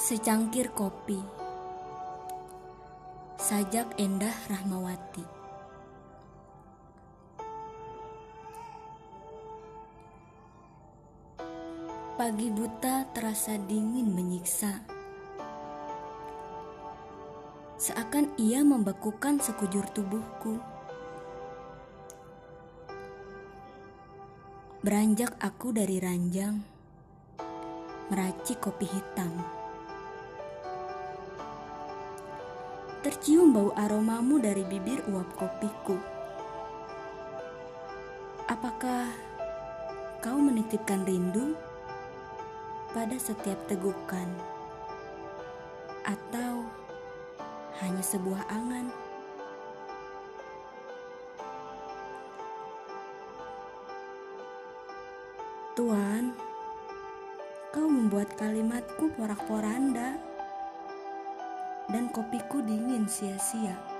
Secangkir kopi. Sajak Endah Rahmawati. Pagi buta terasa dingin menyiksa. Seakan ia membekukan sekujur tubuhku. Beranjak aku dari ranjang Meracik kopi hitam Tercium bau aromamu dari bibir uap kopiku. Apakah kau menitipkan rindu pada setiap tegukan? Atau hanya sebuah angan? Tuan, kau membuat kalimatku porak-poranda dan kopiku dingin sia-sia.